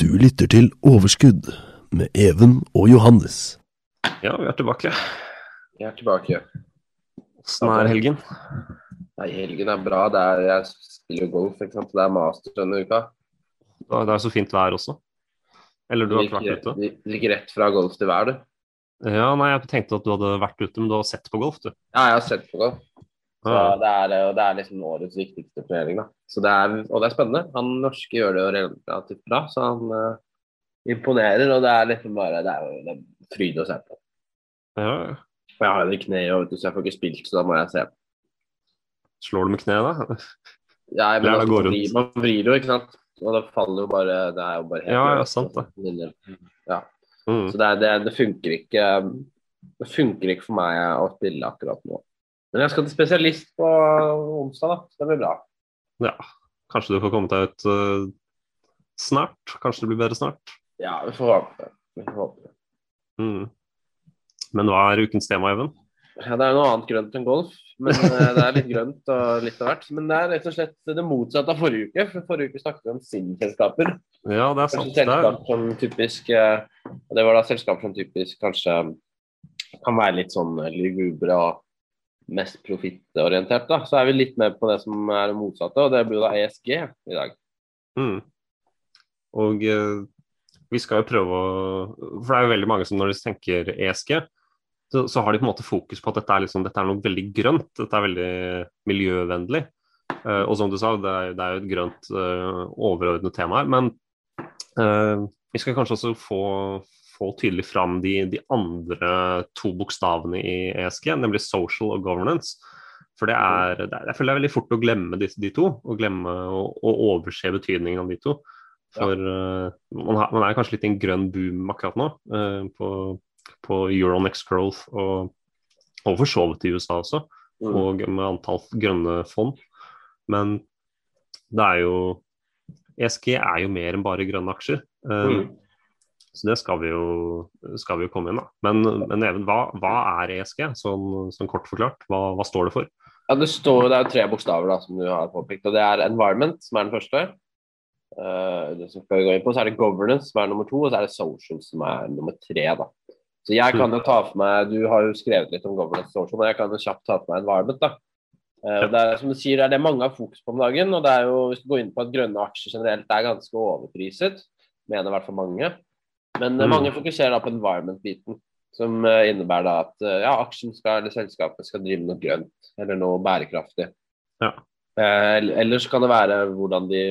Du lytter til Overskudd med Even og Johannes. Ja, vi er tilbake. Vi er tilbake. Åssen er helgen? Nei, helgen er bra. Det er, jeg spiller golf, ikke sant. Det er master denne uka. Det er så fint vær også. Eller du har vært ute? Du du gikk rett fra golf til vær, du. Ja, nei, jeg tenkte at du hadde vært ute, men du har sett på golf, du. Ja, jeg har sett på golf. Så det er, og det er liksom årets viktigste turnering, da. Så det er, og det er spennende. Han norske gjør det jo relativt bra, så han uh, imponerer. Og det er liksom bare Det er jo det er fryd å se på. Ja. Og jeg har jo det kneet, og vet du, så jeg får ikke spilt, så da må jeg se. Slår du med kneet, da? Ja, men Ja, altså, går man, rundt. vrir, man vrir jo, ikke sant. Og det faller jo bare Det er jo bare helt Ja, ja, sant det. Ja. Mm. Så det, det, det funker ikke Det funker ikke for meg å spille akkurat nå. Men jeg skal til spesialist på onsdag, da. Så det blir bra. Ja. Kanskje du får komme deg ut uh, snart? Kanskje det blir bedre snart? Ja, vi får håpe. Vi får håpe. Mm. Men hva er ukens tema, Even? Ja, det er noe annet grønt enn golf. Men eh, Det er litt grønt og litt av hvert. Men det er rett og slett det motsatte av forrige uke. For Forrige uke snakket vi om SIN-selskaper. Ja, det er sant. Selskap som typisk eh, Det var da selskaper som typisk kanskje kan være litt sånn lugubre og mest profittorientert. da, Så er vi litt mer på det som er det motsatte, og det blir da ESG i dag. mm. Og eh, vi skal jo prøve å For det er jo veldig mange som når de tenker ESG, så, så har de på en måte fokus på at dette er, liksom, dette er noe veldig grønt. Dette er veldig miljøvennlig. Eh, og som du sa, det er, det er jo et grønt eh, overordnet tema her. Men eh, vi skal kanskje også få, få tydelig fram de, de andre to bokstavene i ESG, nemlig social og governance. For det er, det er, jeg føler det er veldig fort å glemme de, de to, og glemme å overse betydningen av de to. For eh, man, har, man er kanskje litt i en grønn boom akkurat nå, uh, på, på Euronex Growth og, og for så vidt i USA også, Mm. og med antall grønne fond. Men det er jo ESG er jo mer enn bare grønne aksjer. Uh, Mm. Så det skal vi jo, skal vi jo komme inn, da. Men, men Even, hva, hva er ESG, sånn, sånn kort forklart? Hva, hva står det for? Ja, Det står, det er jo tre bokstaver da, som du har påpekt. og Det er environment, som er den første. Uh, det som skal vi gå inn på, Så er det governance, som er nummer to, og så er det social, som er nummer tre. da. Så jeg kan jo ta for meg, Du har jo skrevet litt om governance social, men jeg kan jo kjapt ta for meg environment. da. Uh, det er som du sier, det er det mange har fokus på om dagen. og det er jo, Hvis du går inn på at grønne aksjer generelt er ganske overpriset, mener i hvert fall mange. Men eh, Mm. mange fokuserer da på environment-biten, som eh, innebærer da at eh, ja, aksjen skal, eller selskapet skal drive noe grønt eller noe bærekraftig. Ja. Eh, Ellers kan det være hvordan de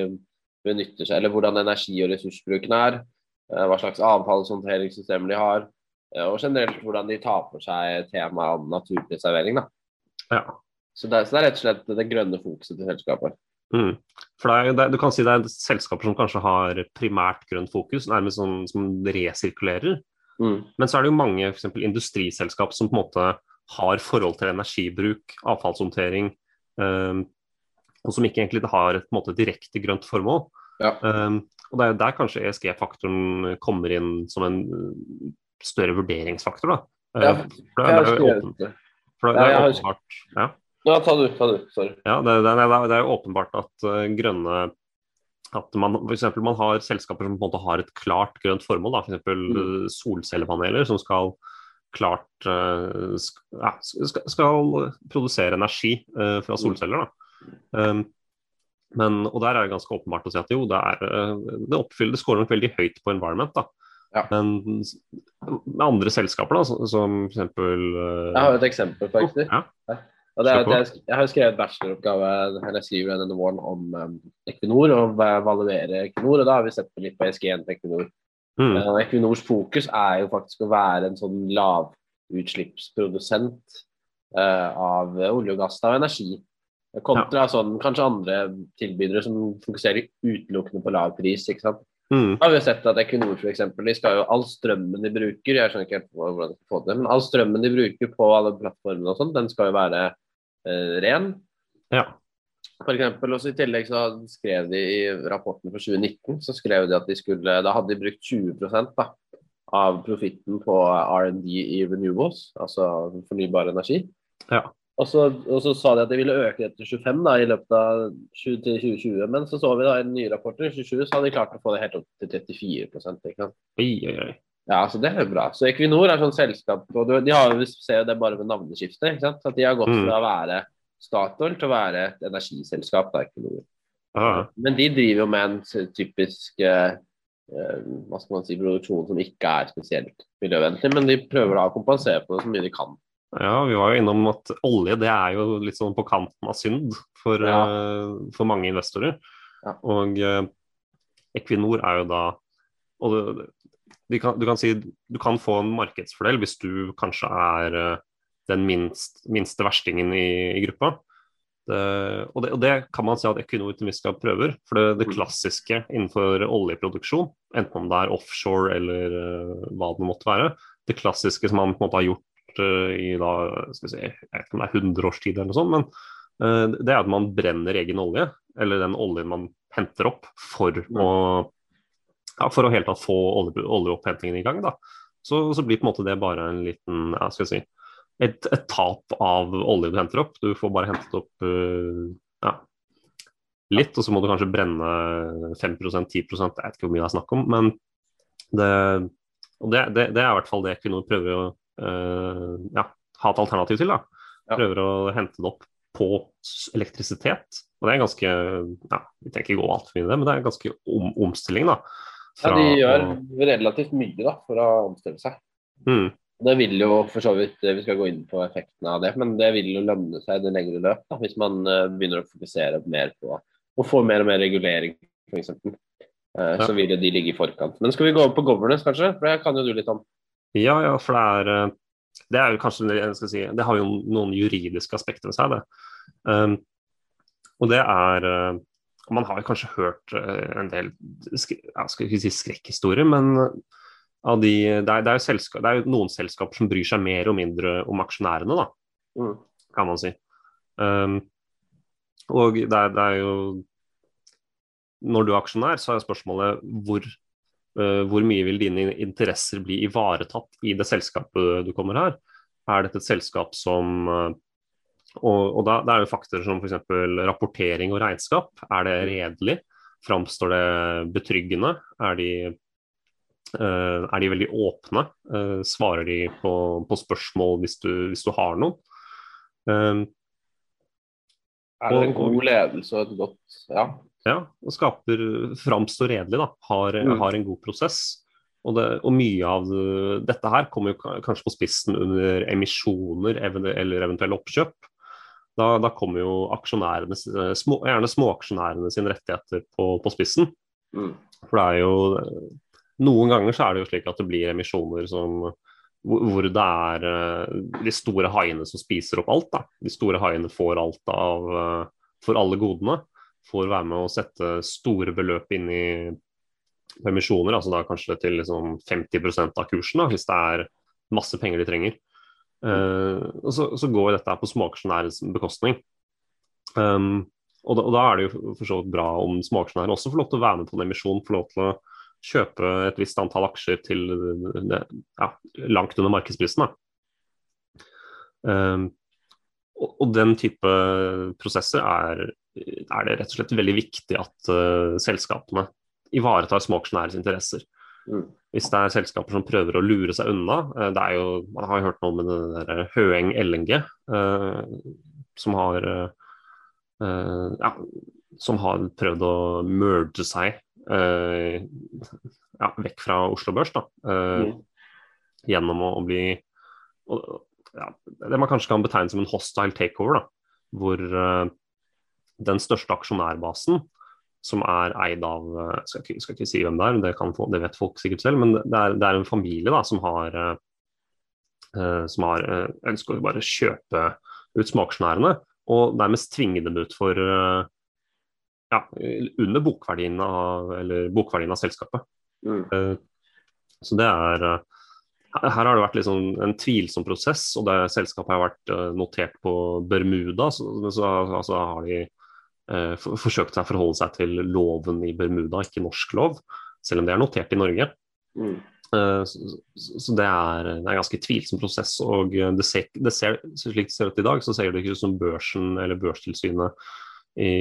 benytter seg, eller hvordan energi- og ressursbruken er, eh, hva slags avfallshåndteringssystemer de har, eh, og generelt hvordan de tar for seg temaet om naturpreservering. da. Ja. Så det, så det er rett og slett det grønne fokuset til selskapet. Mm. For det er, det, du kan si det er selskaper som kanskje har primært grønt fokus, nærmest sånn som resirkulerer. Mm. Men så er det jo mange for eksempel, industriselskap som på en måte har forhold til energibruk, avfallshåndtering, um, og som ikke egentlig har et måte, direkte grønt formål. Ja. Um, og det er der kanskje ESG-faktoren kommer inn som en eh, større vurderingsfaktor. da. Ja, for det, er- det er jo det. er har- åpenbart ja. Ja, ta du, ta du. Sorry. Ja, det, det, det, er- det er jo åpenbart at uh, grønne at man, for eksempel, man har selskaper som på en måte har et klart grønt formål, f.eks. For Mm. Uh, solcellepaneler som skal klart uh, ja, skal, skal produsere energi uh, fra Mm. solceller. Da. Um, men, og der er det ganske åpenbart å si at jo, det, er, eh, det oppfyller, det scorer nok veldig høyt på environment. da. Ja. Men med andre selskaper, da, som, som f.eks. Uh, Jeg har et eksempel, faktisk. ja. Det er, på. jeg, har jo skrevet bacheloroppgave eller skriver denne våren om um, Equinor og va- evaluere Equinor. og Da har vi sett på litt på SG1 til Equinor. Mm, Uh, Equinors fokus er jo faktisk å være en sånn lavutslippsprodusent uh, av olje og gass og energi. Kontra sånn, kanskje andre tilbydere som fokuserer utelukkende på lav pris. ikke sant? mm, Da har vi sett at Equinor for eksempel, de skal jo all strømmen de bruker jeg skjønner ikke helt hvordan de skal få det, men all strømmen de bruker på alle plattformene og sånt, den skal jo være ren. ja. For eksempel, også I tillegg så skrev de i rapporten for 2019 så skrev de at de skulle, da hadde de brukt 20 da, av profitten på R&D i renewables, altså fornybar energi. Ja. Og så, og så sa de at de ville øke det til 25 da, i løpet av 20 2020. Men så så vi da i den nye rapporten i 2020 så hadde de klart å få det helt opp til 34 ikke sant? Oi, oi, oi. Ja, så det er bra. Så Equinor er sånn selskap og De har, vi ser jo det bare med navneskiftet. ikke sant? At de har gått Mm. fra å være Statoil til å være et energiselskap. da, Equinor. Men de driver jo med en typisk eh, eh, hva skal man si, produksjon som ikke er spesielt miljøvennlig, men de prøver da å kompensere på det så mye de kan. Ja, vi var jo innom at olje det er jo litt sånn på kanten av synd for, Ja. uh, for mange investorer. Ja. Og uh, Equinor er jo da og det, de kan, Du kan si du kan få en markedsfordel hvis du kanskje er eh, den minst, minste verstingen i, i gruppa. Det, og, det, og det kan man si at Equinor til viss grad prøver. For det, det Mm. klassiske innenfor oljeproduksjon, enten om det er offshore eller uh, hva det måtte være, det klassiske som man på en måte har gjort uh, i da, skal vi si, jeg vet ikke om det er 100 års tid eller noe sånt, men uh, det er at man brenner egen olje, eller den oljen man henter opp for å ja, for å helt tatt få olje, oljeopphentingen i gang. da. Så, så blir på en måte det bare en liten ja, skal jeg si, et, et tap av olje du henter opp. Du får bare hentet opp uh, ja, litt, og så må du kanskje brenne 5 10 jeg vet ikke hvor mye det er snakk om. Men det, det, det, det er i hvert fall det Equinor prøver å uh, ja, ha et alternativ til. da. Prøver å hente det opp på elektrisitet. Og det er ganske ja, Vi trenger ikke gå altfor mye i det, men det er en ganske om, omstilling. da. Ja, de gjør relativt mye da, for å omstille seg. mm, Det vil jo for så vidt, Vi skal gå inn på effekten av det, men det vil jo lønne seg i det lengre løp. da, Hvis man eh, begynner å fokusere mer på å få mer og mer regulering, f.eks. Uh, Ja. Så vil de ligge i forkant. Men skal vi gå over på governance, kanskje? For det kan jo du litt om. Ja, ja, for det er eh, Det er jo kanskje jeg skal si, Det har jo noen juridiske aspekter ved seg, det. Um, og det er eh, Man har kanskje hørt eh, en del jeg skal ikke si skrekkhistorier, men av de, det, er, det, er selskap, det er jo noen selskaper som bryr seg mer og mindre om aksjonærene, da, Mm. kan man si. Um, og det er, det er jo Når du er aksjonær, så er spørsmålet hvor uh, hvor mye vil dine interesser bli ivaretatt i det selskapet du kommer her? Er dette et selskap som eh, Og, og da, da er jo faktorer som f.eks. rapportering og regnskap. Er det redelig? Framstår det betryggende? Er de, uh, er de veldig åpne? Uh, svarer de på, på spørsmål hvis du, hvis du har noen? Uh, Er det en Og- god ledelse og et godt Ja. Ja, og skaper framstår redelig, da. Har, Mm. har en god prosess. Og, det, og mye av det, dette her kommer jo kanskje på spissen under emisjoner eller eventuelle oppkjøp. Da, da kommer jo aksjonærene, små, gjerne småaksjonærene sine rettigheter på, på spissen. Mm. For det er jo Noen ganger så er det jo slik at det blir emisjoner som hvor hvor det er eh, de store haiene som spiser opp alt. da. De store haiene får alt av for alle godene. Får være med å sette store beløp inn i permisjoner, altså da kanskje til liksom 50% av kursen, da, hvis det er masse penger de trenger. Eh, og så, så går dette på småaksjonærens bekostning. Um, og, da, og da er det jo for så vidt bra om småaksjonærer også får lov til å være med på en emisjon, får lov til å kjøpe et visst antall aksjer til det, ja, langt under markedsprisen. Um, og, og den type prosesser er, er det rett og slett veldig viktig at uh, selskapene ivaretar småaksjonærers interesser. Mm. Hvis det er selskaper som prøver å lure seg unna uh, det er jo, Man har jo hørt noe med det der Høeng LNG, eh, som har eh, ja, som har prøvd å merge seg eh, ja, vekk fra Oslo Børs. Da, Mm. Gjennom å, å bli og, ja, Det man kanskje kan betegne som en hostile takeover. Da, hvor den største aksjonærbasen, som er eid av Jeg skal, ikke, skal ikke si hvem det er, det, kan, det vet folk sikkert selv, men det er, det er en familie da, som har uh, som har ønsker å bare kjøpe ut smaksnærene og nærmest tvinge dem ut for ja, under bokverdien av, eller bokverdien av selskapet. Mm. Så det er Her har det vært liksom en tvilsom prosess, og det selskapet har vært notert på Bermuda. Så, så altså, har de eh, for, forsøkt å forholde seg til loven i Bermuda, ikke norsk lov, selv om det er notert i Norge. Mm. Eh, så, så det, er, det er en ganske tvilsom prosess. og det ser, det ser, Slik det ser ut i dag, så ser det ikke ut som børsen eller Børstilsynet i,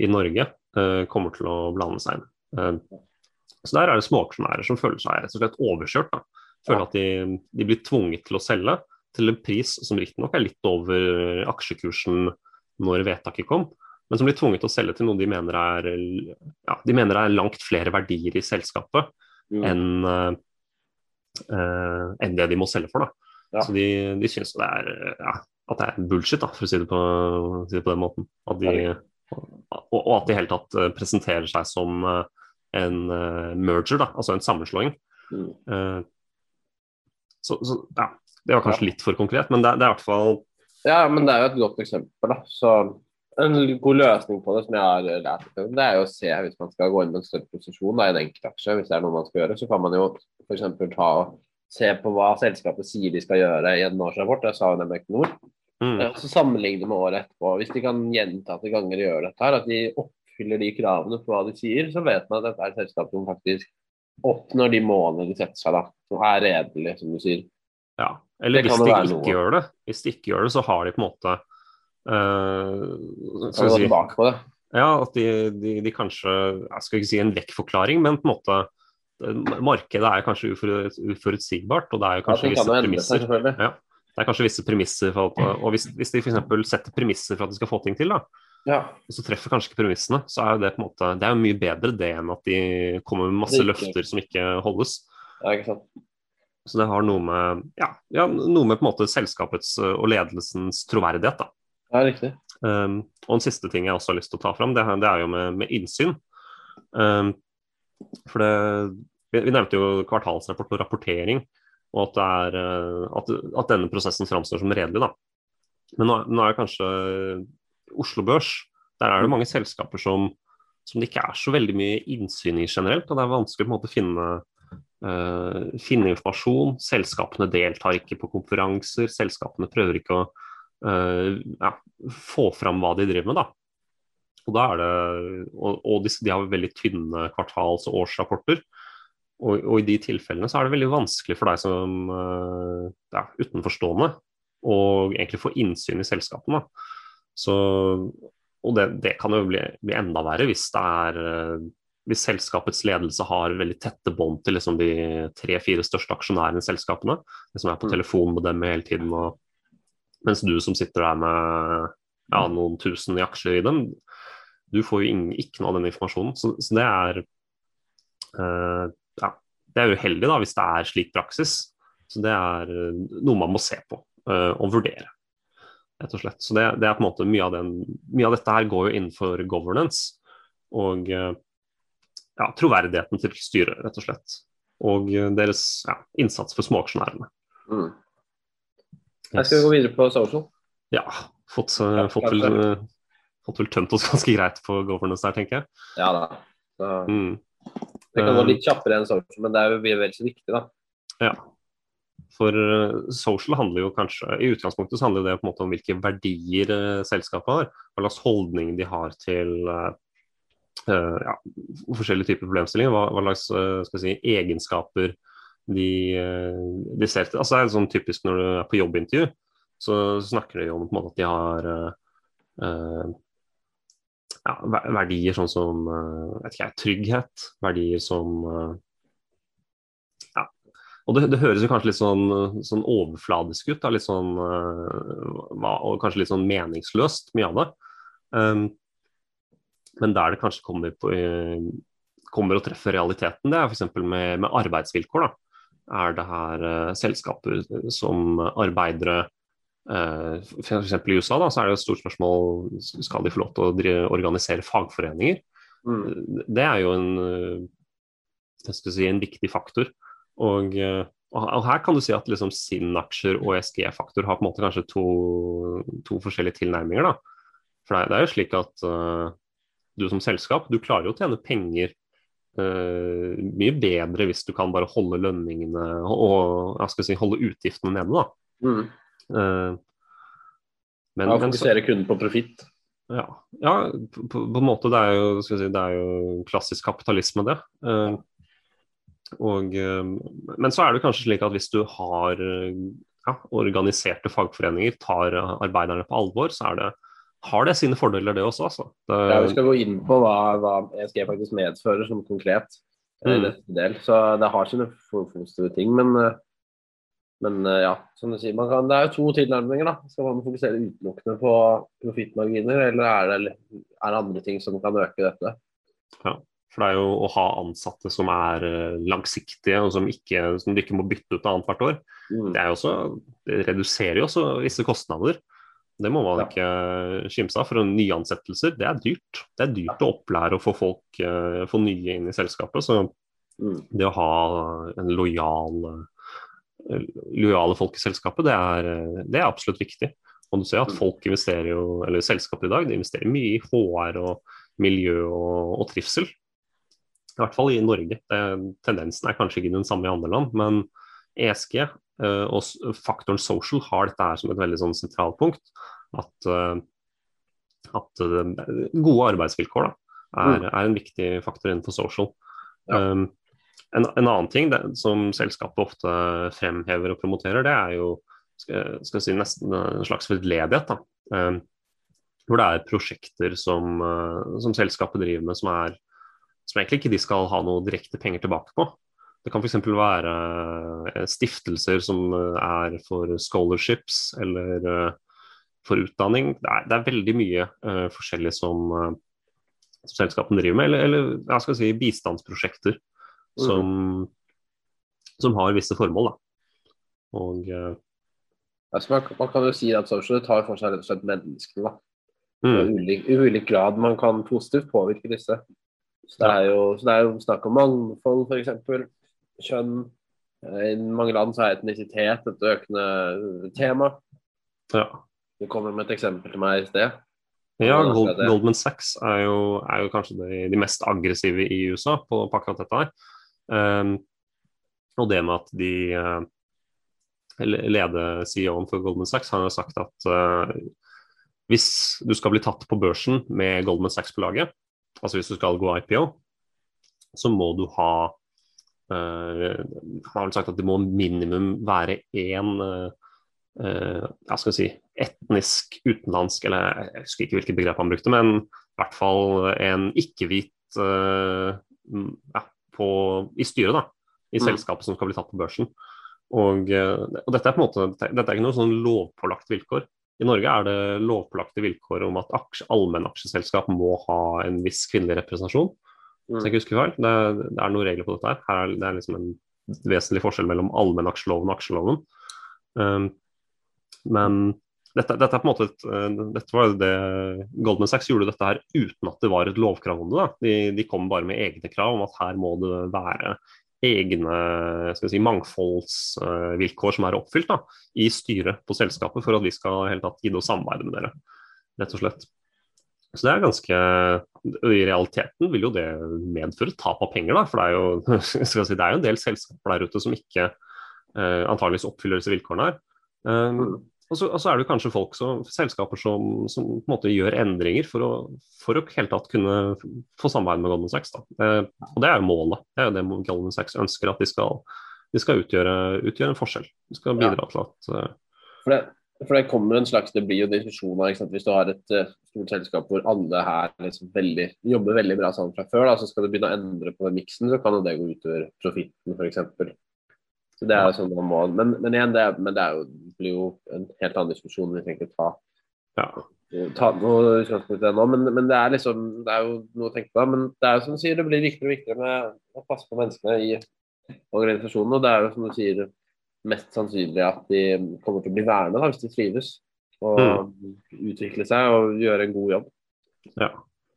i Norge uh, kommer til å blande seg inn. Uh, så der er det småaksjonærer som føler seg rett og slett overkjørt. Da. Føler at de, de, blir tvunget til å selge til en pris som riktignok er litt over aksjekursen når vedtaket kom, men som blir tvunget til å selge til noe de mener er, ja, de mener er langt flere verdier i selskapet mm. enn uh, en det de må selge for. Da. Ja. Så de, de syns det er, ja, at det er bullshit, da, for å si det på, si det på den måten. At de, og, og, at de i hele tatt eh, presenterer seg som uh, en uh, merger, da, altså en sammenslåing. Mm. Så, så, ja, det var kanskje litt for konkret, men det, det er i hvert fall Ja, men det er jo et godt eksempel, da. Så en god løsning på det som jeg har lært, det er jo å se hvis man skal gå inn med en større posisjon da, i en enkeltaksje, hvis det er noe man skal gjøre, så kan man jo f.eks. ta og se på hva selskapet sier de skal gjøre i en årsrapport. Det sa jo nemlig Equinor. Mm. Så sammenligne med året etterpå. Hvis de kan gjentatte ganger gjøre dette, her, at de oppfyller de kravene på hva de sier, så vet man at dette er et selskap som faktisk oppnår de målene de setter seg, da. Som er redelig, som du sier. Ja, eller hvis de ikke noe. gjør det, hvis de ikke gjør det, så har de på en måte Uh, skal si, tilbake på det. Ja, at de, de, de, kanskje Jeg skal ikke si en vekkforklaring, men på en måte eh, Markedet er kanskje uforutsigbart, og det er kanskje visse premisser. Ja, det er kanskje visse premisser for at, Og hvis, hvis de f.eks. setter premisser for at de skal få ting til, da, ja. så treffer kanskje ikke premissene, så er det på en måte Det er jo mye bedre det enn at de kommer med masse løfter som ikke holdes. Ja, ikke sant. Så det har noe med, ja, ja, noe med på en måte selskapets og ledelsens troverdighet. da. Ja, riktig. Um, og en siste ting jeg også har lyst til å ta fram, det, det er jo med, med innsyn. Um, for det, vi, vi, nevnte jo kvartalsrapport og rapportering, og at, er, uh, at, at denne prosessen framstår som redelig. da. Men nå, nå er kanskje Oslo Børs. Der er det mange selskaper som, som, det ikke er så veldig mye innsyn i generelt. og Det er vanskelig på en måte å finne, uh, finne informasjon. Selskapene deltar ikke på konferanser. Selskapene prøver ikke å ja, få fram hva de driver med. da. Og, da er det, og, og de, de, har veldig tynne kvartals- og årsrapporter. Og, og, i de tilfellene så er det veldig vanskelig for deg som uh, ja, utenforstående å egentlig få innsyn i selskapene. Så, og det, det, kan jo bli, bli, enda verre hvis det er uh, hvis selskapets ledelse har veldig tette bånd til liksom de tre-fire største aksjonærene i selskapene, som er på mm. telefon med dem hele tiden og mens du som sitter der med ja, noen tusen i aksjer i dem, du får jo ingen, ikke noe av den informasjonen. Så, så det er uh, ja, det er uheldig da, hvis det er slik praksis. Så det er uh, noe man må se på uh, og vurdere, rett og slett. Så det, det, er på en måte mye av, den, mye av dette her går jo innenfor governance og ja, troverdigheten til styret, rett og slett. Og deres ja, innsats for småaksjonærene. Mm. Jeg skal gå videre på social. Ja, fått, ja, fått, vel, uh, fått, vel, tømt oss ganske greit på governance der, tenker jeg. Ja da. Så, mm. Det kan gå litt kjappere enn social, men det er jo vel så viktig, da. Ja. For social handler jo kanskje I utgangspunktet så handler det på en måte om hvilke verdier selskapet har. Hva slags holdning de har til ja, forskjellige typer problemstillinger. Hva, hva slags si, egenskaper de, eh, de ser til. Altså, det er sånn typisk når du er på jobbintervju, så snakker de om på en måte, at de har uh, ja, verdier sånn som ikke trygghet, verdier som ja. Og det, det, høres jo kanskje litt sånn, sånn overfladisk ut, da, litt sånn, og kanskje litt sånn meningsløst, mye av det. Um, men der det kanskje kommer, på, kommer og treffer realiteten, det er f.eks. Med, med arbeidsvilkår. da er det her uh, selskaper som arbeidere uh, F.eks. i USA da, så er det et stort spørsmål skal de få lov til å organisere fagforeninger. Mm. Det er jo en, uh, si, en viktig faktor. Og, uh, og, her kan du si at liksom SIN-aksjer og SG-faktor har på en måte kanskje to, to forskjellige tilnærminger. da. For det, er jo slik at du som selskap du klarer jo å tjene penger Uh, mye bedre hvis du kan bare holde lønningene og jeg skal si, holde utgiftene nede. da. Mm. Uh, men, ja, fokusere kunden på profitt. Ja, ja på, på, en måte. Det er, jo, si, det er jo klassisk kapitalisme, det. Uh, Og, men så er det kanskje slik at hvis du har ja, organiserte fagforeninger, tar arbeiderne på alvor, så er det, har det sine fordeler, det også. Altså. Det, ja, vi skal gå inn på hva, hva ESG faktisk medfører som konkret. Mm. Del. Så det har sine positive ting, men men eh, ja, som du sier, kan, det er jo to tilnærminger. da. Skal man fokusere utelukkende på profittmarginer, eller er det, er det, andre ting som kan øke dette? Ja, for det er jo å ha ansatte som er eh, langsiktige, og som, ikke, som du ikke må bytte ut annethvert år. Mm. Det, også, det, reduserer jo også visse kostnader. Det må man ikke skimse av. For nyansettelser, det er dyrt. Det er dyrt å opplære og få folk, eh, få nye inn i selskapet. Så mm. det å ha en lojal lojale folk i selskapet, det er, det er, absolutt viktig. Og du ser at mm. folk investerer jo, eller selskapet i dag de investerer mye i HR og miljø og, og trivsel. I hvert fall i Norge. Det, tendensen er kanskje ikke den samme i andre land, men ESG og faktoren social har dette her som et veldig sånn sentralt punkt. At, uh, at uh, gode arbeidsvilkår da, er, mm. er, en viktig faktor innenfor social. Ja. Um, en, en annen ting det, som selskapet ofte fremhever og promoterer, det er jo skal, skal si, nesten en slags veldledighet. Um, hvor det er prosjekter som, som, selskapet driver med som, er, som egentlig ikke de skal ha noe direkte penger tilbake på. Det kan f.eks. være uh, stiftelser som uh, er for scholarships eller uh, for utdanning. Det er, det er veldig mye forskjellig som, som selskapene driver med, eller, eller jeg skal si, bistandsprosjekter som, mm. som har visse formål. Da. Og uh, altså man, man, kan jo si at social tar for seg rett og slett menneskene. Mm. I ulik, ulik, grad man kan positivt påvirke disse. Så det, er jo, så det er jo snakk om mangfold, f.eks. Kjønn. I mange land så er etnisitet et økende tema. Ja. Du kommer med et eksempel til meg i sted. Ja, Gold, Goldman Sachs er jo, er jo kanskje de, de, mest aggressive i USA på, på akkurat dette her. Um, og det med at de uh, leder CEO-en for Goldman Sachs har sagt at uh, hvis du skal bli tatt på børsen med Goldman Sachs på laget, altså hvis du skal gå IPO, så må du ha uh, Han har vel sagt at det må minimum være én uh, uh, skal si, etnisk utenlandsk, eller jeg husker ikke hvilket begrep han brukte, men i hvert fall en ikke-hvit ja, i styret da, i mm. selskapet som skal bli tatt på børsen. Og, eh, og, dette er på en måte, dette er ikke noe sånn lovpålagt vilkår. I Norge er det lovpålagte vilkår om at allmennaksjeselskap må ha en viss kvinnelig representasjon. Mm. Så jeg ikke husker feil. Det, det, er noen regler på dette her. her er, det er liksom en vesentlig forskjell mellom allmennaksjeloven og aksjeloven. Um, men dette, dette, er på en måte et, eh, dette var det Goldman Sachs gjorde dette her uten at det var et lovkrav om det. De, de, kom bare med egne krav om at her må det være egne si, mangfoldsvilkår som er oppfylt da, i styret på selskapet for at vi skal helt tatt gidde å samarbeide med dere. rett og slett. Så det er ganske I realiteten vil jo det medføre tap av penger, da. For det er jo, si, det er jo en del selskaper der ute som ikke eh, antageligvis oppfyller disse vilkårene her. Um, og så, og så, er det kanskje folk som, selskaper som, som, på en måte gjør endringer for å, for å helt tatt kunne få samarbeid med Goldman Sachs. Eh, og det er jo målet. Det er jo det Goldman Sachs ønsker, at de skal, de skal utgjøre, utgjøre, en forskjell. De skal bidra ja. til at uh... for, det, for, det, kommer en slags, det blir jo diskusjoner hvis du har et uh, stort selskap hvor alle her liksom veldig, jobber veldig bra sammen fra før, da, så skal du begynne å endre på den miksen, så kan jo det gå utover profitten f.eks. Så det er jo sånn man må, Men, men igjen, det, er, men det jo, blir jo en helt annen diskusjon vi trenger å ta. Ja. ta noe utgangspunkt i nå, men, men, det er liksom, det er jo noe å tenke på. Men det er jo som du sier, det blir viktigere og viktigere med å passe på menneskene i organisasjonen. Og det er jo som du sier, mest sannsynlig at de kommer til å bli værende hvis de trives. Og mm. utvikle seg og gjøre en god jobb. Ja.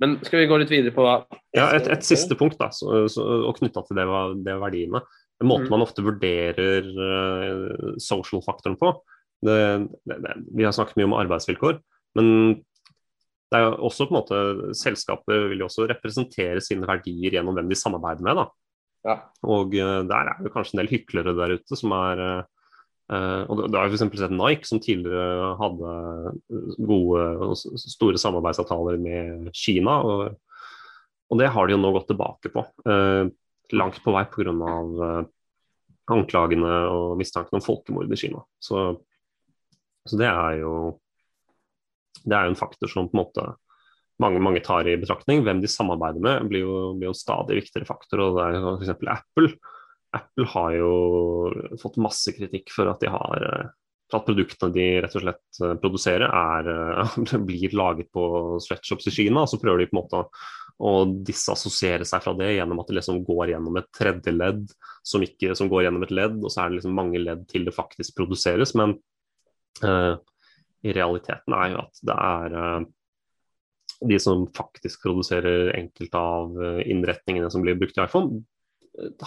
Men skal vi gå litt videre på hva Ja, et, et siste punkt, da, så, så, og knytta til det, det verdiene. Måten mm. man ofte vurderer uh, social-faktoren på. Det, det, vi har snakket mye om arbeidsvilkår, men det er jo også på en måte Selskapet vil jo også representere sine verdier gjennom hvem de samarbeider med. da. Ja. Og uh, der er det kanskje en del hyklere der ute som er uh, og Da har f.eks. sett Nike, som tidligere hadde gode og store samarbeidsavtaler med Kina. Og, og det har de jo nå gått tilbake på. Uh, langt på vei pga. Uh, anklagene og mistanken om folkemord i Kina. Så, så, det er jo det er jo en faktor som på en måte mange, mange tar i betraktning. Hvem de samarbeider med blir jo, blir jo stadig viktigere faktor. og det er F.eks. Apple. Apple har jo fått masse kritikk for at de har for at produktene de rett og slett eh, produserer, er, eh, blir laget på sweatshops i Kina. Så prøver de på en måte å disassosiere seg fra det gjennom at det liksom går gjennom et tredje ledd som, ikke, som går gjennom et ledd, og så er det liksom mange ledd til det faktisk produseres. Men uh, i realiteten er jo at det er uh, de som faktisk produserer enkelte av innretningene som blir brukt i iPhone,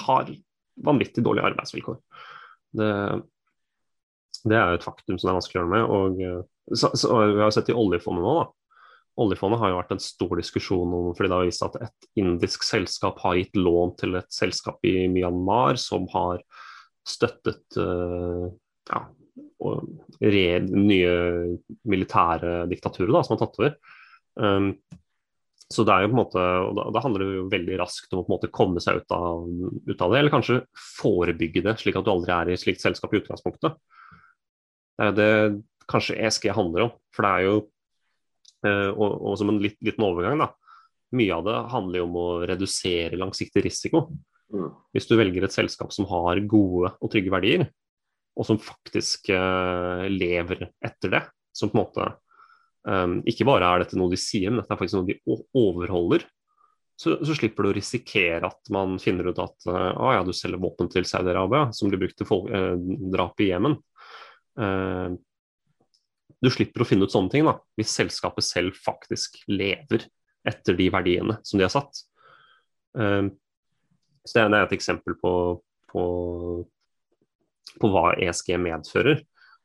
har vanvittig dårlige arbeidsvilkår. Det, det er jo et faktum som det er vanskelig å gjøre med. Og, eh, så, så, vi har sett i oljefondet nå, da. Oljefondet har jo vært en stor diskusjon om fordi det har vist at et indisk selskap har gitt lån til et selskap i Myanmar som har støttet uh, ja, red, nye militære diktaturer da, som har tatt over. Um, så det er jo på en måte, og da, da, handler det jo veldig raskt om å på en måte komme seg ut av, ut av det, eller kanskje forebygge det, slik at du aldri er i slikt selskap i utgangspunktet. Det er jo det kanskje ESG handler om. For det er jo, eh, og, og som en litt, liten overgang, da, mye av det handler jo om å redusere langsiktig risiko. Mm. Hvis du velger et selskap som har gode og trygge verdier, og som faktisk uh, lever etter det, som på en måte um, Ikke bare er dette noe de sier, men dette er faktisk noe de overholder. Så, så slipper du å risikere at man finner ut at uh, ah, ja, du selger våpen til Saudi-Arabia som blir brukt til folk, uh, drap i Jemen. Uh, du slipper å finne ut sånne ting da, hvis selskapet selv faktisk lever etter de verdiene som de har satt. Uh, så Det er et eksempel på, på, på hva ESG medfører,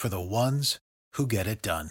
for the ones who get it done.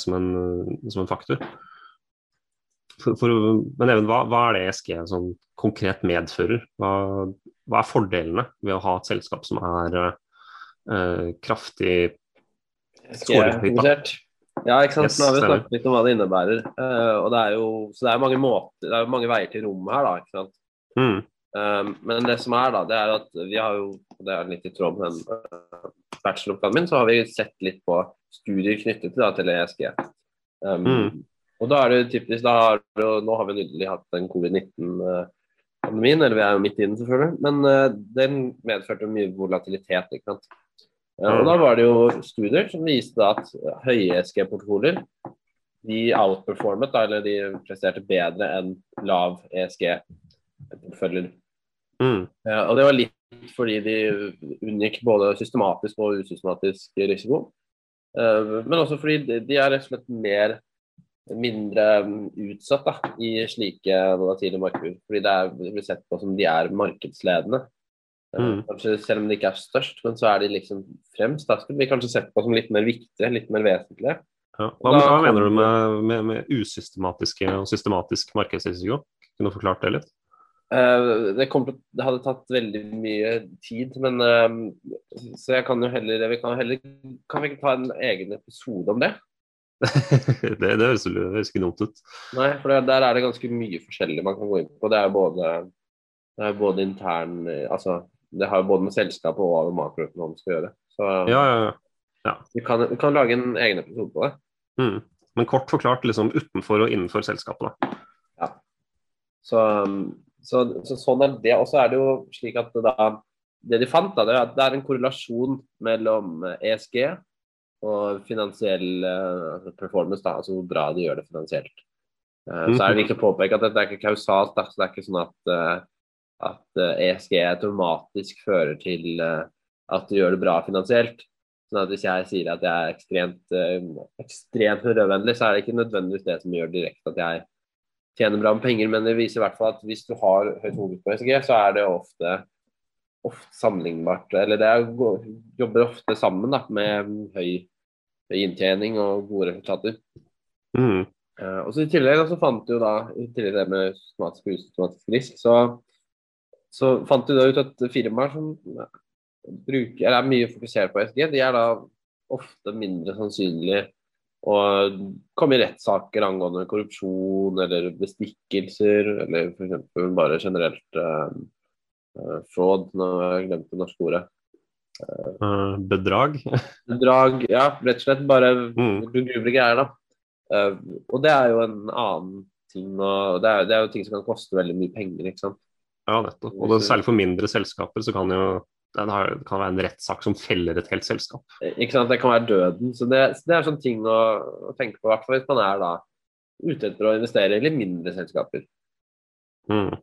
Som en, som en faktor. For, for, men even, hva, hva, er det ESG som konkret medfører? Hva, hva, er fordelene ved å ha et selskap som er uh, kraftig skåret Ja, ikke sant. Yes, Nå har vi snakket litt om hva det innebærer. Uh, og det er jo, så det er mange måter, det er mange veier til rommet her, da. ikke sant? Mm. Um, men det som er, da, det er at vi har jo, det er litt i tråd med den uh, bacheloroppgaven min, så har vi sett litt på studier knyttet til, da, til ESG. Um, mm. Og da er det typisk da har Nå har vi nylig hatt den covid-19-pandemien, eller vi er jo midt i den selvfølgelig, men uh, den medførte mye volatilitet. ikke sant? Uh, og Da var det jo studier som viste at høye ESG-portfolier de outperformet, da, eller de presterte bedre enn lav ESG-porteføljer. Mm. Uh, og det var litt fordi de unngikk både systematisk og usystematisk risiko. Eh, men også fordi de er rett og slett mer mindre utsatt da, i slike volatile markeder. Fordi det, er, det blir sett på som de er markedsledende. Eh, mm. Kanskje Selv om de ikke er størst, men så er de liksom fremst. Da skulle vi kanskje sett på som litt mer viktige, litt mer vesentlige. Ja. Hva, da, hva mener du med, med, med, usystematiske og systematisk markedsrisiko? Kunne du forklart det litt? Uh, det, kom, det, hadde tatt veldig mye tid, men uh, Så jeg kan jo heller vi kan, heller kan vi ikke ta en egen episode om det? det, det høres ikke dumt ut. Nei, for det, der er det ganske mye forskjellig man kan gå inn på. Det er både, det er både intern Altså, det har jo både med selskapet og hva makroøkonomisk å gjøre. Så ja, ja, ja. Vi, kan, vi, kan, lage en egen episode på det. Mm. Men kort forklart liksom utenfor og innenfor selskapet, da. Ja. Så um, så, så sånn er det. Og så er det jo slik at da, det de fant, da, det er at det er en korrelasjon mellom ESG og finansiell uh, performance, da, altså hvor bra de gjør det finansielt. Uh, Så er det viktig å påpeke at dette er ikke kausalt. Da, så det er ikke sånn at, uh, at ESG automatisk fører til at du gjør det bra finansielt. Sånn at Hvis jeg sier at jeg er ekstremt, ekstremt miljøvennlig, så er det ikke nødvendigvis det som gjør direkte at jeg tjener bra med penger, men det viser i hvert fall at hvis du har høyt hovedvekt på SG, så er det ofte, ofte sammenlignbart. Eller det er, jobber ofte sammen da, med høy, høy, inntjening og gode resultater. Mm. Uh, og så I tillegg så fant du da, i tillegg det med somatisk og usomatisk risk, så, så fant du da ut at firmaer som bruker, eller er mye fokusert på SG, de er da ofte mindre sannsynlig og komme i rettssaker angående korrupsjon eller bestikkelser, eller f.eks. bare generelt uh, fraud, nå har jeg glemt det norske ordet. Uh, bedrag? bedrag, ja. Rett og slett bare mm. gruble greier, da. Uh, og det er jo en annen ting, og det er, det er, jo ting som kan koste veldig mye penger, ikke sant. Ja, nettopp. Og det, særlig for mindre selskaper så kan jo det kan være en rettssak som feller et helt selskap. Ikke sant, Det kan være døden. så Det, det er sånne ting å, å tenke på, hvert fall hvis man er da ute etter å investere i litt mindre selskaper. Mm.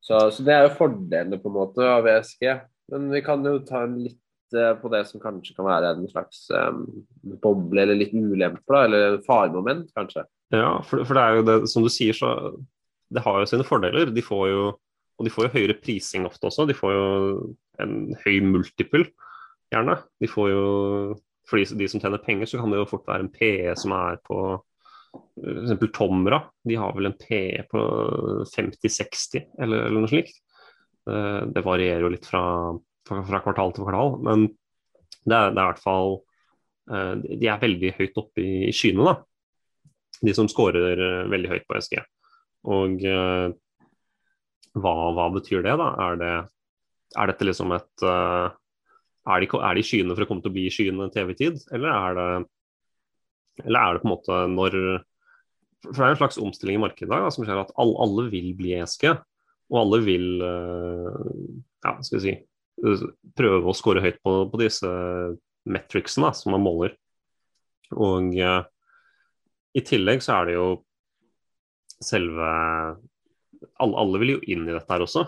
Så, så, det er jo fordelene på en måte av ESG. Men vi kan jo ta en litt uh, på det som kanskje kan være en slags um, boble eller litt ulempe, eller faremoment, kanskje. Ja, for, for, det er jo det som du sier, så det har jo sine fordeler. De får jo og de får jo høyere prising ofte også. De får jo en høy multiple, gjerne. De får jo, For de, de som tjener penger, så kan det jo fort være en PE som er på f.eks. Tomra. De har vel en PE på 50-60, eller, eller, noe slikt. Eh, det varierer jo litt fra, fra kvartal til kvartal, men det er, det er, i hvert fall eh, De er veldig høyt oppe i skyene, da. De som scorer eh, veldig høyt på SG. Og hva, hva, betyr det, da? Er, det, er dette liksom et uh, er, de, er de skyene for å komme til å bli skyene TV-tid, eller er det eller er det på en måte når For det er en slags omstilling i markedet da, som skjer at alle, alle vil bli ESG, og alle vil uh, ja, skal vi si, prøve å score høyt på, på disse metricsene som man måler. Og uh, i tillegg så er det jo selve alle, alle, vil jo inn i dette her også.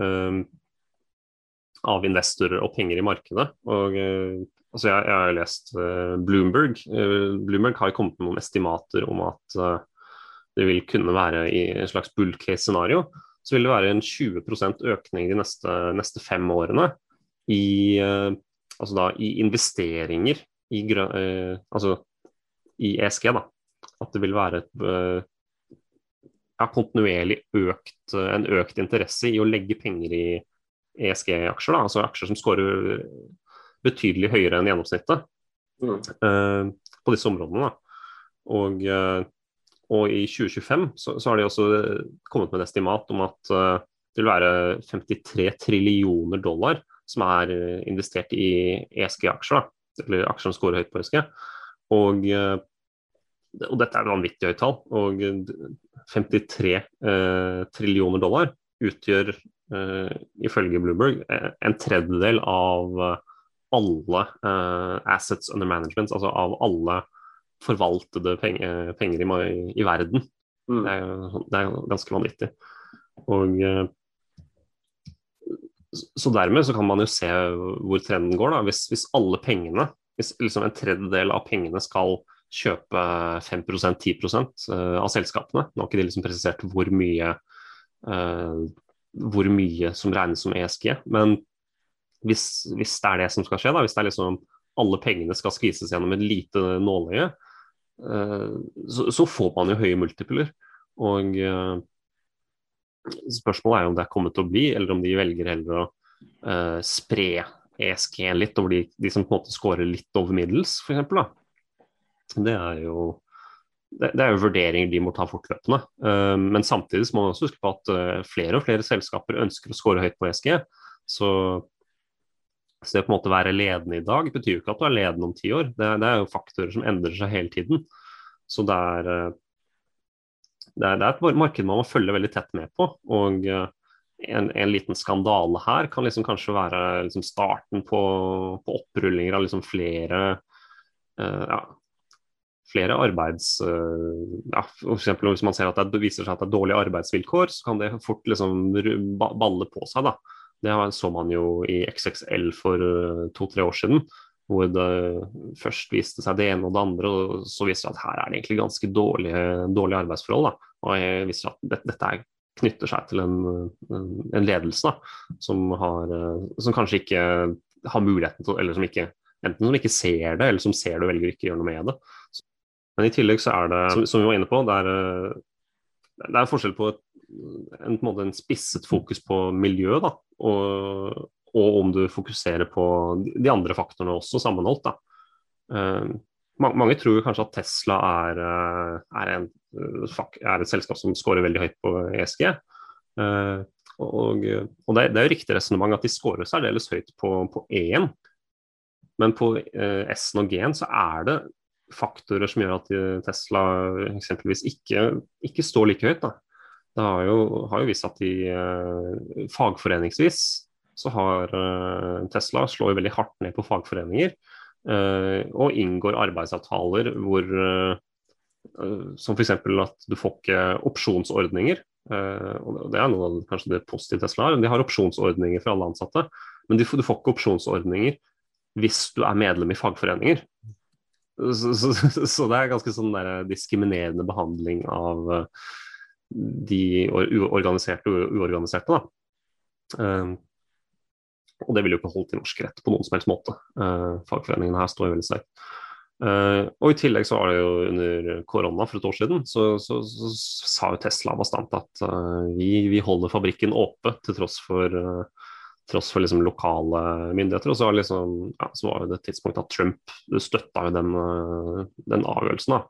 Um, av investorer og penger i markedet. Og, uh, altså jeg, jeg, har lest uh, Bloomberg. Uh, Bloomberg har kommet med noen estimater om at det vil kunne være i en slags bull case-scenario. Så vil det være en 20% økning de neste, neste, fem årene i, altså da, i investeringer i, altså i ESG. Da. At det vil være et ja, kontinuerlig økt, en økt interesse i å legge penger i ESG-aksjer, altså aksjer som scorer betydelig høyere enn gjennomsnittet mm. uh, på disse områdene. Og, uh, og, i 2025 så, så, har de også kommet med et estimat om at uh, det vil være 53 trillioner dollar som er investert i ESG-aksjer, eller aksjer som scorer høyt på ESG. Og og dette er vanvittig høyt tall. Og 53 eh, trillioner dollar utgjør eh, ifølge Bloomberg eh, en tredjedel av eh, alle eh, assets under management, altså av alle forvaltede penger, penger i, i, verden. Mm. Det, er, det, er, ganske vanvittig. Og eh, så dermed så kan man jo se hvor trenden går. da, Hvis, hvis alle pengene, hvis liksom en tredjedel av pengene skal kjøpe 5% 10 eh, av selskapene. Nå har ikke de liksom presisert hvor mye, uh, hvor mye som regnes som ESG, men hvis, hvis, det er det som skal skje, da, hvis det er liksom alle pengene skal skvises gjennom et lite nåløye, uh, så, så, får man jo høye multipler. Og spørsmålet er jo om det er kommet til å bli, eller om de velger heller å spre ESG litt over de, de, som på en måte scorer litt over middels, f.eks. Det er jo det, er jo vurderinger de må ta fortløpende. Uh, men samtidig må man også huske på at uh, flere og flere selskaper ønsker å score høyt på ESG. Så, så det på en måte være ledende i dag betyr jo ikke at du er ledende om ti år. Det, det, er jo faktorer som endrer seg hele tiden. Så det er uh, det er, det er et marked man må følge veldig tett med på. og en, en, liten skandale her kan liksom kanskje være liksom starten på, på, opprullinger av liksom flere uh, ja, flere arbeids... Uh, ja, for eksempel Hvis man ser at det viser seg at det er dårlige arbeidsvilkår, så kan det fort liksom balle på seg. da. Det så man jo i XXL for uh, to-tre år siden. Hvor det først viste seg det ene og det andre, og så viste det at her er det egentlig ganske dårlige, dårlige arbeidsforhold. da. Og viser at dette, dette er knytter seg til en, en ledelse da, som, har, som, kanskje ikke har muligheten til Eller som ikke enten som ikke ser det, eller som ser det og velger ikke å gjøre noe med det. Men i tillegg så er det, som, vi var inne på, det er, det er forskjell på, et, en, på en, en, spisset fokus på miljø, da, og, og, om du fokuserer på de andre faktorene også sammenholdt. da. Uh, mange tror kanskje at Tesla er, eh, er, en, er, et selskap som scorer veldig høyt på ESG. Uh, og, og det, det, er jo riktig resonnement at de scorer særdeles høyt på, på E-en. Men på uh, S-en og G-en så er det faktorer som gjør at Tesla eksempelvis ikke, ikke står like høyt. Da. Det har jo, har jo vist at de uh, fagforeningsvis så har uh, Tesla slår veldig hardt ned på fagforeninger. Og inngår arbeidsavtaler hvor som f.eks. at du får ikke opsjonsordninger. og Det er noe av kanskje det positive Tesla har. De har opsjonsordninger for alle ansatte, men du får ikke opsjonsordninger hvis du er medlem i fagforeninger. Så, så, så, det er ganske sånn der diskriminerende behandling av uh, de organiserte og uorganiserte. Uh, og det vil jo ikke holdt i norsk rett på noen som helst måte. Uh, fagforeningene her står jo veldig sterkt. og i tillegg så var det jo under korona for et år siden, så, så sa jo Tesla bastant at vi, vi, holder fabrikken åpe til tross for tross for liksom lokale myndigheter. Og så, liksom, ja, så var det et tidspunkt at Trump støtta jo den, eh, den avgjørelsen.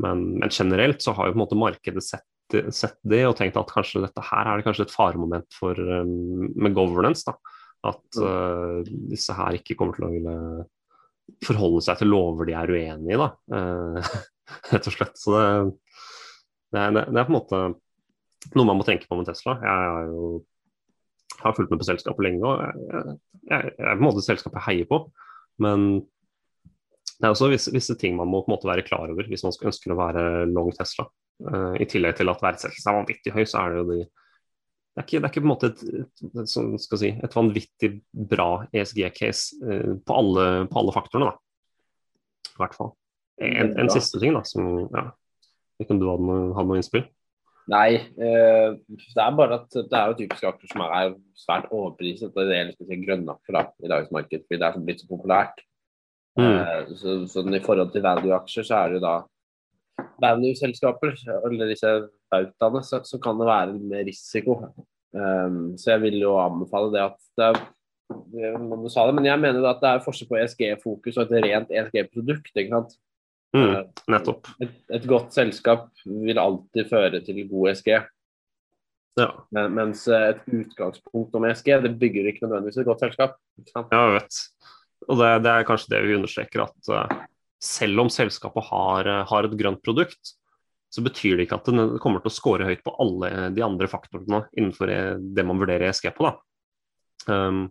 Men, men, generelt så har jo på en måte markedet sett, sett, det og tenkt at kanskje dette her er det kanskje et faremoment for, um, med governance. da, At uh, disse her ikke kommer til å ville forholde seg til lover de er uenig i, da. Uh, rett og slett. Så det, det, er, det, er, på en måte noe man må tenke på med Tesla. Jeg er jo har fulgt med på selskapet lenge og jeg, jeg, jeg er på en måte selskapet heier på. Men det er også visse, visse, ting man må på en måte være klar over hvis man ønsker å være long Tesla. Uh, I tillegg til at verdsettelsen er vanvittig høy, så er det jo de det er, ikke, det er ikke, på en måte et, et, et, si, et vanvittig bra ESG-case uh, på, på, alle faktorene, da. I hvert fall. En, en siste ting, da, som ja, Ikke om du hadde noe, hadde noe innspill? Nei, eh, det er bare at det er jo typiske aksjer som er svært overpriset. Det gjelder spesielt grønne aksjer da, i dagens marked, fordi det er blitt så populært. Mm. Eh, så, sånn I forhold til value-aksjer så er det jo da value-selskaper, eller disse bautaene, så, så, kan det være med risiko. Um, så jeg vil jo anbefale det at det er det, men jeg mener at det er forskjell på ESG-fokus og et rent ESG-produkt. ikke sant? Mm, eh, nettopp. Et, et, godt selskap vil alltid føre til god ESG. Ja. Men, mens eh, et utgangspunkt om ESG det bygger ikke nødvendigvis et godt selskap. Ja, jeg vet. Og det, det, er kanskje det vi understreker, at uh, selv om selskapet har, har, et grønt produkt, så betyr det ikke at det kommer til å score høyt på alle de andre faktorene innenfor det man vurderer ESG på. Da. Um,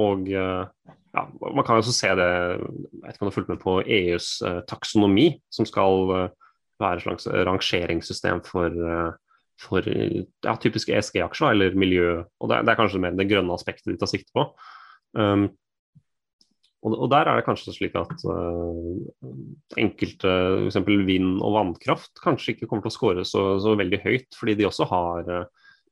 og uh, ja, Man kan jo også se det om du har fulgt med på EUs uh, taksonomi, som skal uh, være et slags rangeringssystem for, uh, for ja, typisk ESG-aksjer eller miljø. og det, det, er kanskje mer det grønne aspektet de tar sikte på. Um, og, og, der er det kanskje slik at enkelte f.eks. vind- og vannkraft kanskje ikke kommer til å skåre så, så, veldig høyt, fordi de også har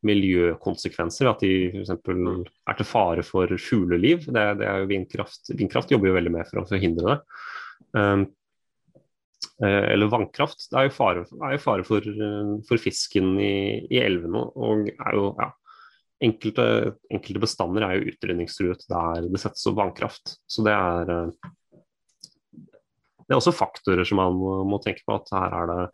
miljøkonsekvenser. At de f.eks. er til fare for fugleliv. Det, det, er jo vindkraft. Vindkraft jobber jo veldig med for å forhindre det. Um, eller vannkraft. Det er jo fare, er jo fare for, for, fisken i, i, elvene. Og er jo, ja, enkelte, enkelte, bestander er jo utrydningstruet der det settes opp vannkraft. Så det er eh, det er også faktorer som man må, må tenke på. At her er det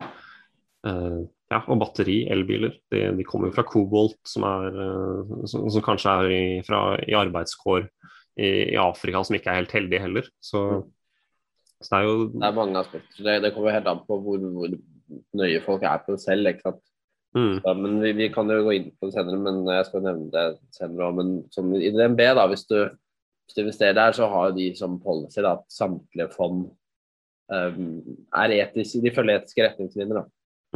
uh, ja, og batteri, elbiler. De, de kommer fra Kobolt, som, er, eh, som, som kanskje er i, fra, i arbeidskår i, i, Afrika, som ikke er helt heldige heller. Så, mm. så, det er jo Det er mange aspekter. Det, det kommer helt an på hvor, hvor, nøye folk er på det selv. ikke sant? Mm. Ja, men vi, vi kan jo gå inn på det senere, men jeg skal nevne det senere òg. Men som i DNB, da, hvis du, hvis du investerer der, så har de som policy da, at samtlige fond um, er etiske, de følger etiske retningslinjer. da.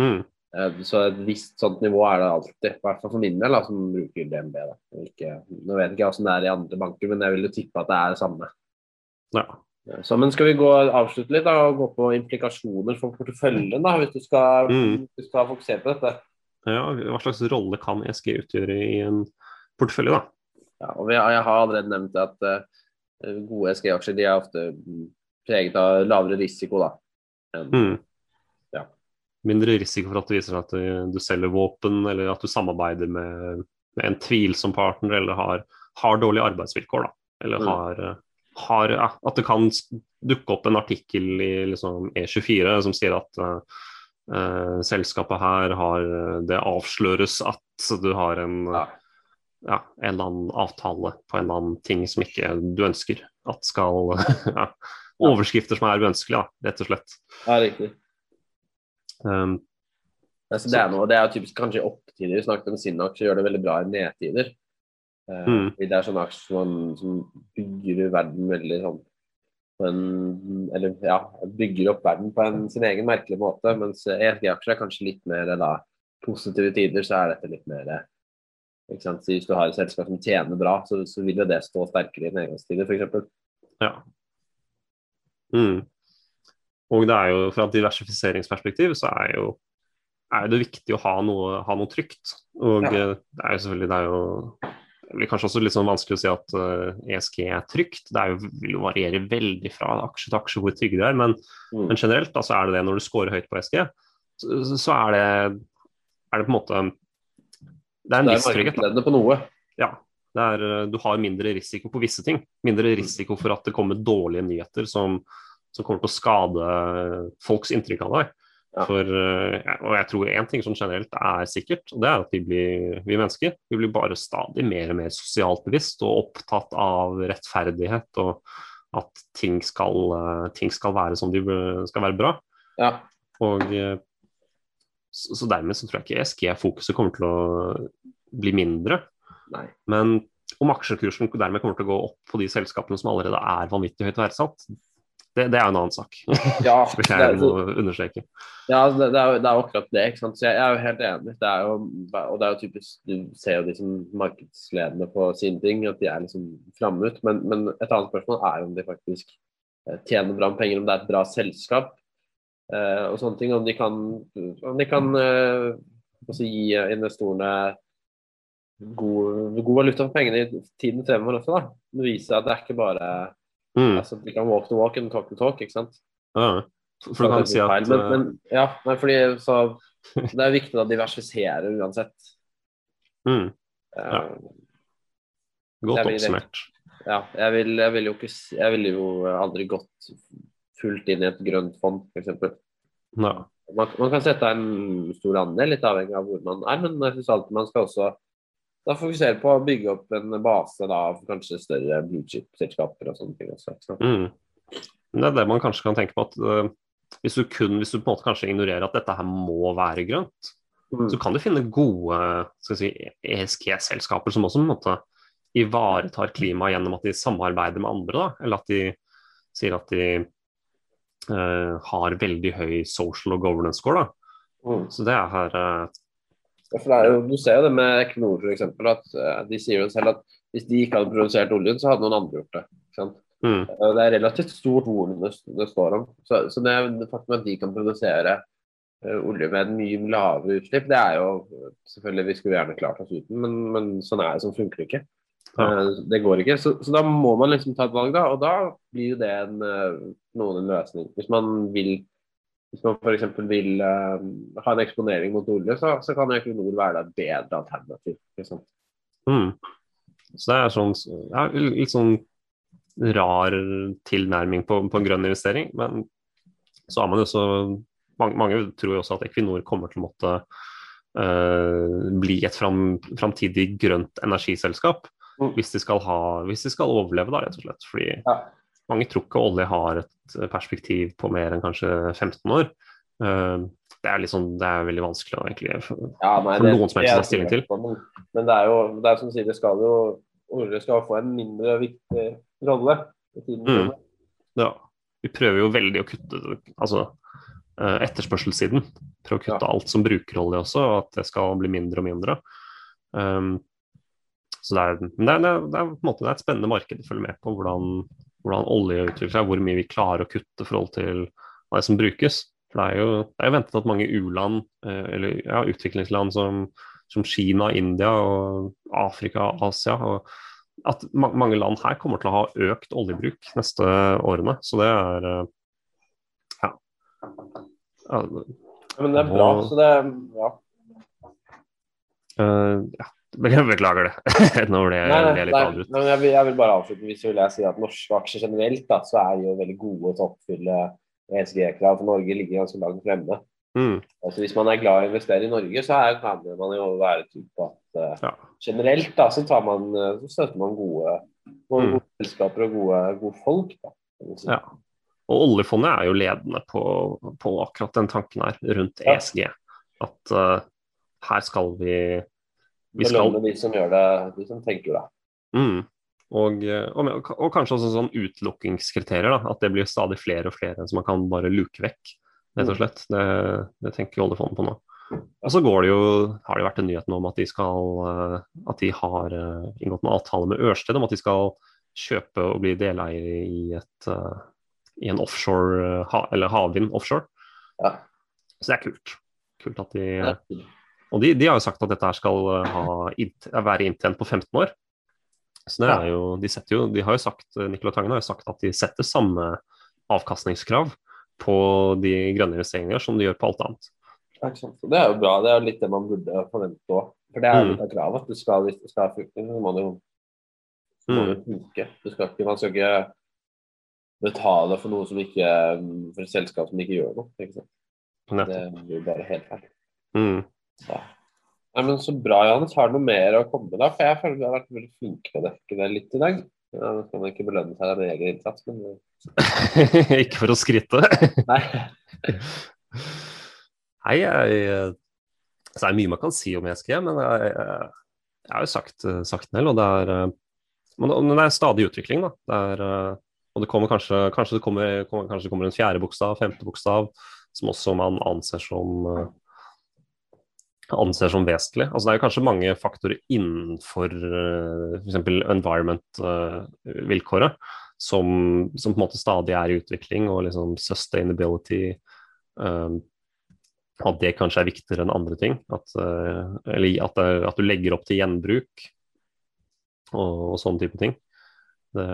Mm. Eh, Så et visst sånt nivå er det alltid, i hvert fall for min del, da, som bruker DNB. Da. Ikke, nå vet jeg ikke hvordan det er i andre banker, men jeg vil jo tippe at det er det samme. Ja. Eh, Så, men skal vi gå, avslutte litt da, og gå på implikasjoner for porteføljen, da, hvis du skal, Mm. hvis du skal fokusere på dette? ja, hva slags rolle kan ESG utgjøre i en portefølje, da? Ja, og vi, jeg har allerede nevnt at uh, gode ESG-aksjer de er ofte preget av lavere risiko. da. enn- Mm. Mindre risiko for at det viser seg at du, selger våpen, eller at du samarbeider med, med en tvilsom partner, eller har, har dårlige arbeidsvilkår. da. Eller Mm. har, har At det kan dukke opp en artikkel i liksom E24 som sier at uh, selskapet her har Det avsløres at du har en Ja. ja, en eller annen avtale på en eller annen ting som ikke du ønsker at skal ja, Overskrifter som er uønskelige, rett og slett. Ja, riktig. Um, Altså, det, er noe, det er typisk kanskje i opptider. Vi snakket om sin aksje gjør det veldig bra i nedtider. Uh, Mm. fordi Det er sånn aksje som, man- som bygger verden veldig sånn en, Eller ja, bygger opp verden på en, sin egen merkelige måte. Mens ESG-aksjer er kanskje litt mer da positive tider, så er dette litt mer ikke sant? Så Hvis du har et selskap som tjener bra, så, så vil jo det stå sterkere i nedgangstider, f.eks. ja. Mm. Og det er jo fra et diversifiseringsperspektiv så er jo er det viktig å ha noe, ha noe trygt. Og Ja. eh, det er jo selvfølgelig det er jo det blir kanskje også litt sånn vanskelig å si at uh, ESG er trygt. Det er jo, vil jo variere veldig fra aksje til aksje hvor trygge de er. Men, Mm. men generelt da, så er det det når du scorer høyt på ESG, så, så er, det, er det på en måte Det er en Det viss er trygghet. da. markedsledende på noe. Ja, det er, eh, du har mindre risiko på visse ting. Mindre risiko for at det kommer dårlige nyheter som, som kommer til å skade folks inntrykk av deg. Ja. For, eh, og jeg tror én ting som generelt er sikkert, og det er at vi, blir, vi mennesker vi blir bare stadig mer og mer sosialt bevisst og opptatt av rettferdighet og at ting skal, eh, ting skal være som de skal være bra. Ja. Og eh, så, så dermed så tror jeg ikke ESG-fokuset kommer til å bli mindre. Nei. Men om aksjekursen dermed kommer til å gå opp på de selskapene som allerede er vanvittig høyt verdsatt, det, det er en annen sak. Ja, Vil det, jeg må. Ja, det, det, er jo, det er akkurat det. ikke sant? Så jeg, jeg er jo helt enig. Det er jo, og det er jo typisk, Du ser jo de som markedsledende på sine ting, at de er liksom framme ut. Men, men et annet spørsmål er om de faktisk eh, tjener bra med penger, om det er et bra selskap eh, og sånne ting. Om de kan, om de kan eh, altså gi investorene god, god valuta for pengene i tiden fremover også. da. Det viser at det er ikke bare Mm. altså, De kan walk the walk and talk the talk. ikke sant? Ja. For du kan si at Feil, men, eh, men, ja, nei, fordi så, Det er viktig å diversifisere uansett. mm, Eh, Ja. Godt jeg vil- oppsummert. ja, jeg vil, jeg vil jo ikke Jeg ville jo aldri gått fullt inn i et grønt fond, f.eks. Ja. Man, man kan sette en stor andel, litt avhengig av hvor man er, men jeg synes alltid man skal også da fokusere på å bygge opp en base da, av kanskje større blue chip-selskaper og sånne ting. også. Mm. Det er det man kanskje kan tenke på at uh, hvis du kun, hvis du på en måte kanskje ignorerer at dette her må være grønt, Mm. så kan du finne gode si, ESG-selskaper som også på en måte ivaretar klimaet gjennom at de samarbeider med andre. Da. Eller at de sier at de uh, har veldig høy social og governance score. Da. Mm. Så det er her eh, Ja, for det er jo, du ser jo det med Equinor f.eks. at eh, de sier jo selv at hvis de ikke hadde produsert oljen, så hadde noen andre gjort det. mm, Eh, Det er relativt stort volum det, det står om. Så, så det, det faktum at de kan produsere uh, olje med en mye lavere utslipp, det er jo selvfølgelig Vi skulle gjerne klart oss uten, men, men sånn er det, sånn funker det ikke. Ja. Uh, Det går ikke. Så, så da må man liksom ta et valg, da. Og da blir jo det en, noen en løsning. Hvis man vil hvis man f.eks. vil uh, ha en eksponering mot olje, så, så kan Equinor være et bedre alternativ. Mm. Så det er sånn ja, litt sånn rar tilnærming på, på en grønn investering. Men så har man jo så mange, mange tror jo også at Equinor kommer til å måtte uh, bli et fram, framtidig grønt energiselskap. Mm. Hvis de, ha, hvis de skal overleve, da, rett og slett. Fordi Ja. Mange tror ikke olje har et perspektiv på mer enn kanskje 15 år. Eh, det er liksom, det er veldig vanskelig å egentlig Ja, nei, For det- noen som helst ta stilling til. Men, men det er jo det er som du sier, det skal jo olje skal få en mindre viktig rolle. i tiden Mm. Ja. Vi prøver jo veldig å kutte altså, eh, etterspørselssiden. Prøve å kutte Ja. alt som bruker olje også, og at det skal bli mindre og mindre. Um, så det er, det, er, det, er, det, er, på en måte, et spennende marked å følge med på hvordan, hvordan olje utvikler seg, hvor mye vi klarer å kutte i forhold til hva som brukes. For det er jo, det er jo ventet at mange u-land, eh, eller ja, utviklingsland som, som Kina, India og Afrika, Asia, og at ma mange land her kommer til å ha økt oljebruk neste årene. Så det er eh, ja. ja, men det er bra. Så det ja. Uh, ja. Jeg beklager det. Nå ble jeg, Nei, ble jeg litt avbrutt. jeg, vil, jeg vil bare avslutningsvis vil jeg si at norske aksjer generelt da, så er jo veldig gode til å oppfylle ESG-krav. For Norge ligger ganske langt fremme. Mm, Altså Hvis man er glad i å investere i Norge, så er, kan man jo være trygg på at uh, Ja. generelt da, så, tar man, eh, så støtter man gode, gode, Mm. gode selskaper og gode, gode folk. Da, si. ja. Og oljefondet er jo ledende på, på akkurat den tanken her rundt Ja. ESG. At uh, her skal vi vi skal, Belønne de som gjør det, de som tenker det. mm, og, eh, og, og kanskje også sånn utelukkingskriterier. At det blir stadig flere og flere som man kan bare luke vekk. Rett og slett. Det, det tenker oljefondet på nå. Og så går det jo, har det vært en nyhet nå om at de skal eh, at de har eh, inngått en avtale med Ørsted om at de skal kjøpe og bli deleier i et i en offshore, eller havvind offshore. Ja. Så det er kult. Kult at de. Og de, de har jo sagt at dette her skal eh, ha, int- være inntjent på 15 år. Så det er jo, de setter jo, de har jo sagt, Nicolai Tangen har jo sagt at de setter samme avkastningskrav på de grønne investeringene som de gjør på alt annet. Det er jo bra. Det er jo litt det man burde forvente òg. For det er Mm. litt av kravet. at Du skal, hvis du skal ha frukt, så må du må Mm. du funke. Du skal ikke, man skal ikke betale for noe som ikke for et selskap som ikke gjør noe. Ikke sant? Det blir bare helt feil. Mm. Ja. Nei, men Så bra, Johannes. Har du noe mer å komme med? da? For jeg føler du har vært veldig flink til å dekke det litt i dag. Ja, Nå skal man ikke belønne seg av en egen innsats, men Ikke for å skryte. nei. Nei, jeg, så er mye man kan si om ESG, men jeg, jeg, jeg har jo sagt, sagt en del. Og det er, eh, men det, er stadig utvikling. Da. Det er, eh, og det kommer kanskje, kanskje, det kommer, kanskje det kommer en fjerde bokstav, femte bokstav, som også man anser som eh, anser som vesentlig. Altså, det er jo kanskje mange faktorer innenfor uh, f.eks. environment-vilkåret som, som på en måte stadig er i utvikling, og liksom sustainability um, at det kanskje er viktigere enn andre ting. At, uh, eller at, det- at du legger opp til gjenbruk og, og sånne type ting. Det,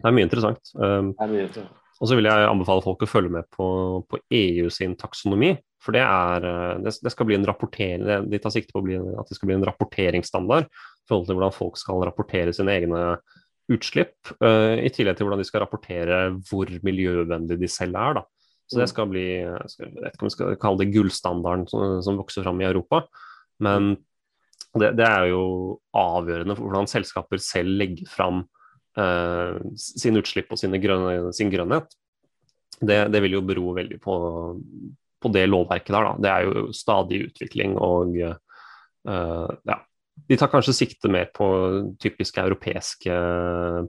det er mye interessant. Um, Det er mye interessant. og så vil jeg anbefale folk å følge med på, på EU sin taksonomi. For det, er, eh, det, skal bli en rapportering, det- De tar sikte på at det skal bli en rapporteringsstandard i forhold til hvordan folk skal rapportere sine egne utslipp. eh, I tillegg til hvordan de skal rapportere hvor miljøvennlig de selv er. Da. Så det skal bli jeg skal- jeg vet ikke om vi skal kalle det gullstandarden som, som vokser fram i Europa. Men det, det er jo avgjørende for hvordan selskaper selv legger fram eh, sin utslipp og sine grønne, sin grønnhet. Det, det vil jo bero veldig på, på det lovverket der. Da. Det er jo stadig utvikling og uh, ja. De tar kanskje sikte mer på typiske europeiske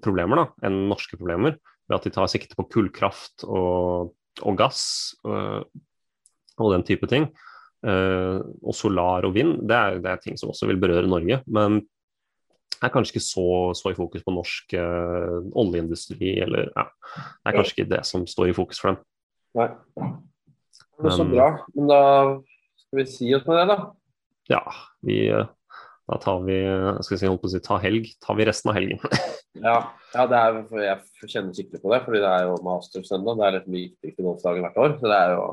problemer da, enn norske problemer. Ved at de tar sikte på kullkraft og, og gass uh, og den type ting. Uh, og solar og vind, det er, det er ting som også vil berøre Norge. Men er kanskje ikke så, så i fokus på norsk uh, oljeindustri, eller ja, Det er kanskje ikke det som står i fokus for dem. Nei. Men så bra. Men da skal vi si oss med det, da. Ja, vi Da tar vi skal si, holdt på å si, ta helg. Tar vi resten av helgen. Ja, ja det er, jeg kjenner skikkelig på det, fordi det er jo mastersøndag. Det er litt mye viktigste golfdagen hvert år. Så det er jo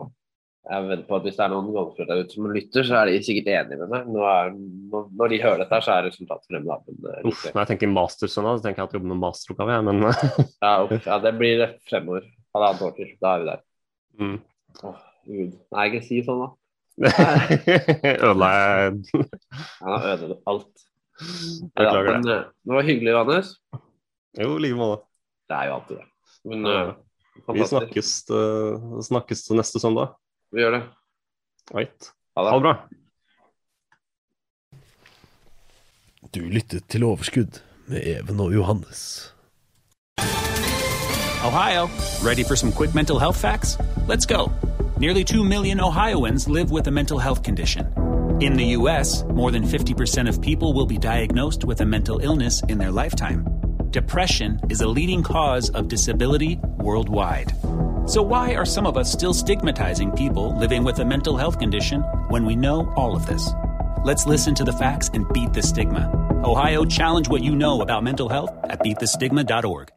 jeg venter på at Hvis det er noen golfere der ute som lytter, så er de sikkert enige med meg. Nå er, når, de hører dette, så er resultatet fremme. da, men, eh, Uff, når jeg tenker mastersøndag, så tenker jeg at jeg jobber med masteroppgave, jeg, men ja, uff, ja, det blir fremover. Halvannet år til. Da er vi der. mm. Åh, Gud. Nei, ikke si sånn, da. Ødela jeg Han ødela alt. Beklager det. eh, det var hyggelig, Johannes. Jo, i like måte. Det er jo alltid det. Men Ja. eh, Vi snakkes, uh, snakkes neste søndag. Vi gjør det. Right. Ha Ha det bra. Du lyttet til Overskudd med Even og Johannes. Ohio, ready for some quick mental health facts? Let's go. Nearly 2 million Ohioans live with a mental health condition. In the U.S., more than 50% of people will be diagnosed with a mental illness in their lifetime. Depression is a leading cause of disability worldwide. So, why are some of us still stigmatizing people living with a mental health condition when we know all of this? Let's listen to the facts and beat the stigma. Ohio, challenge what you know about mental health at beatthestigma.org.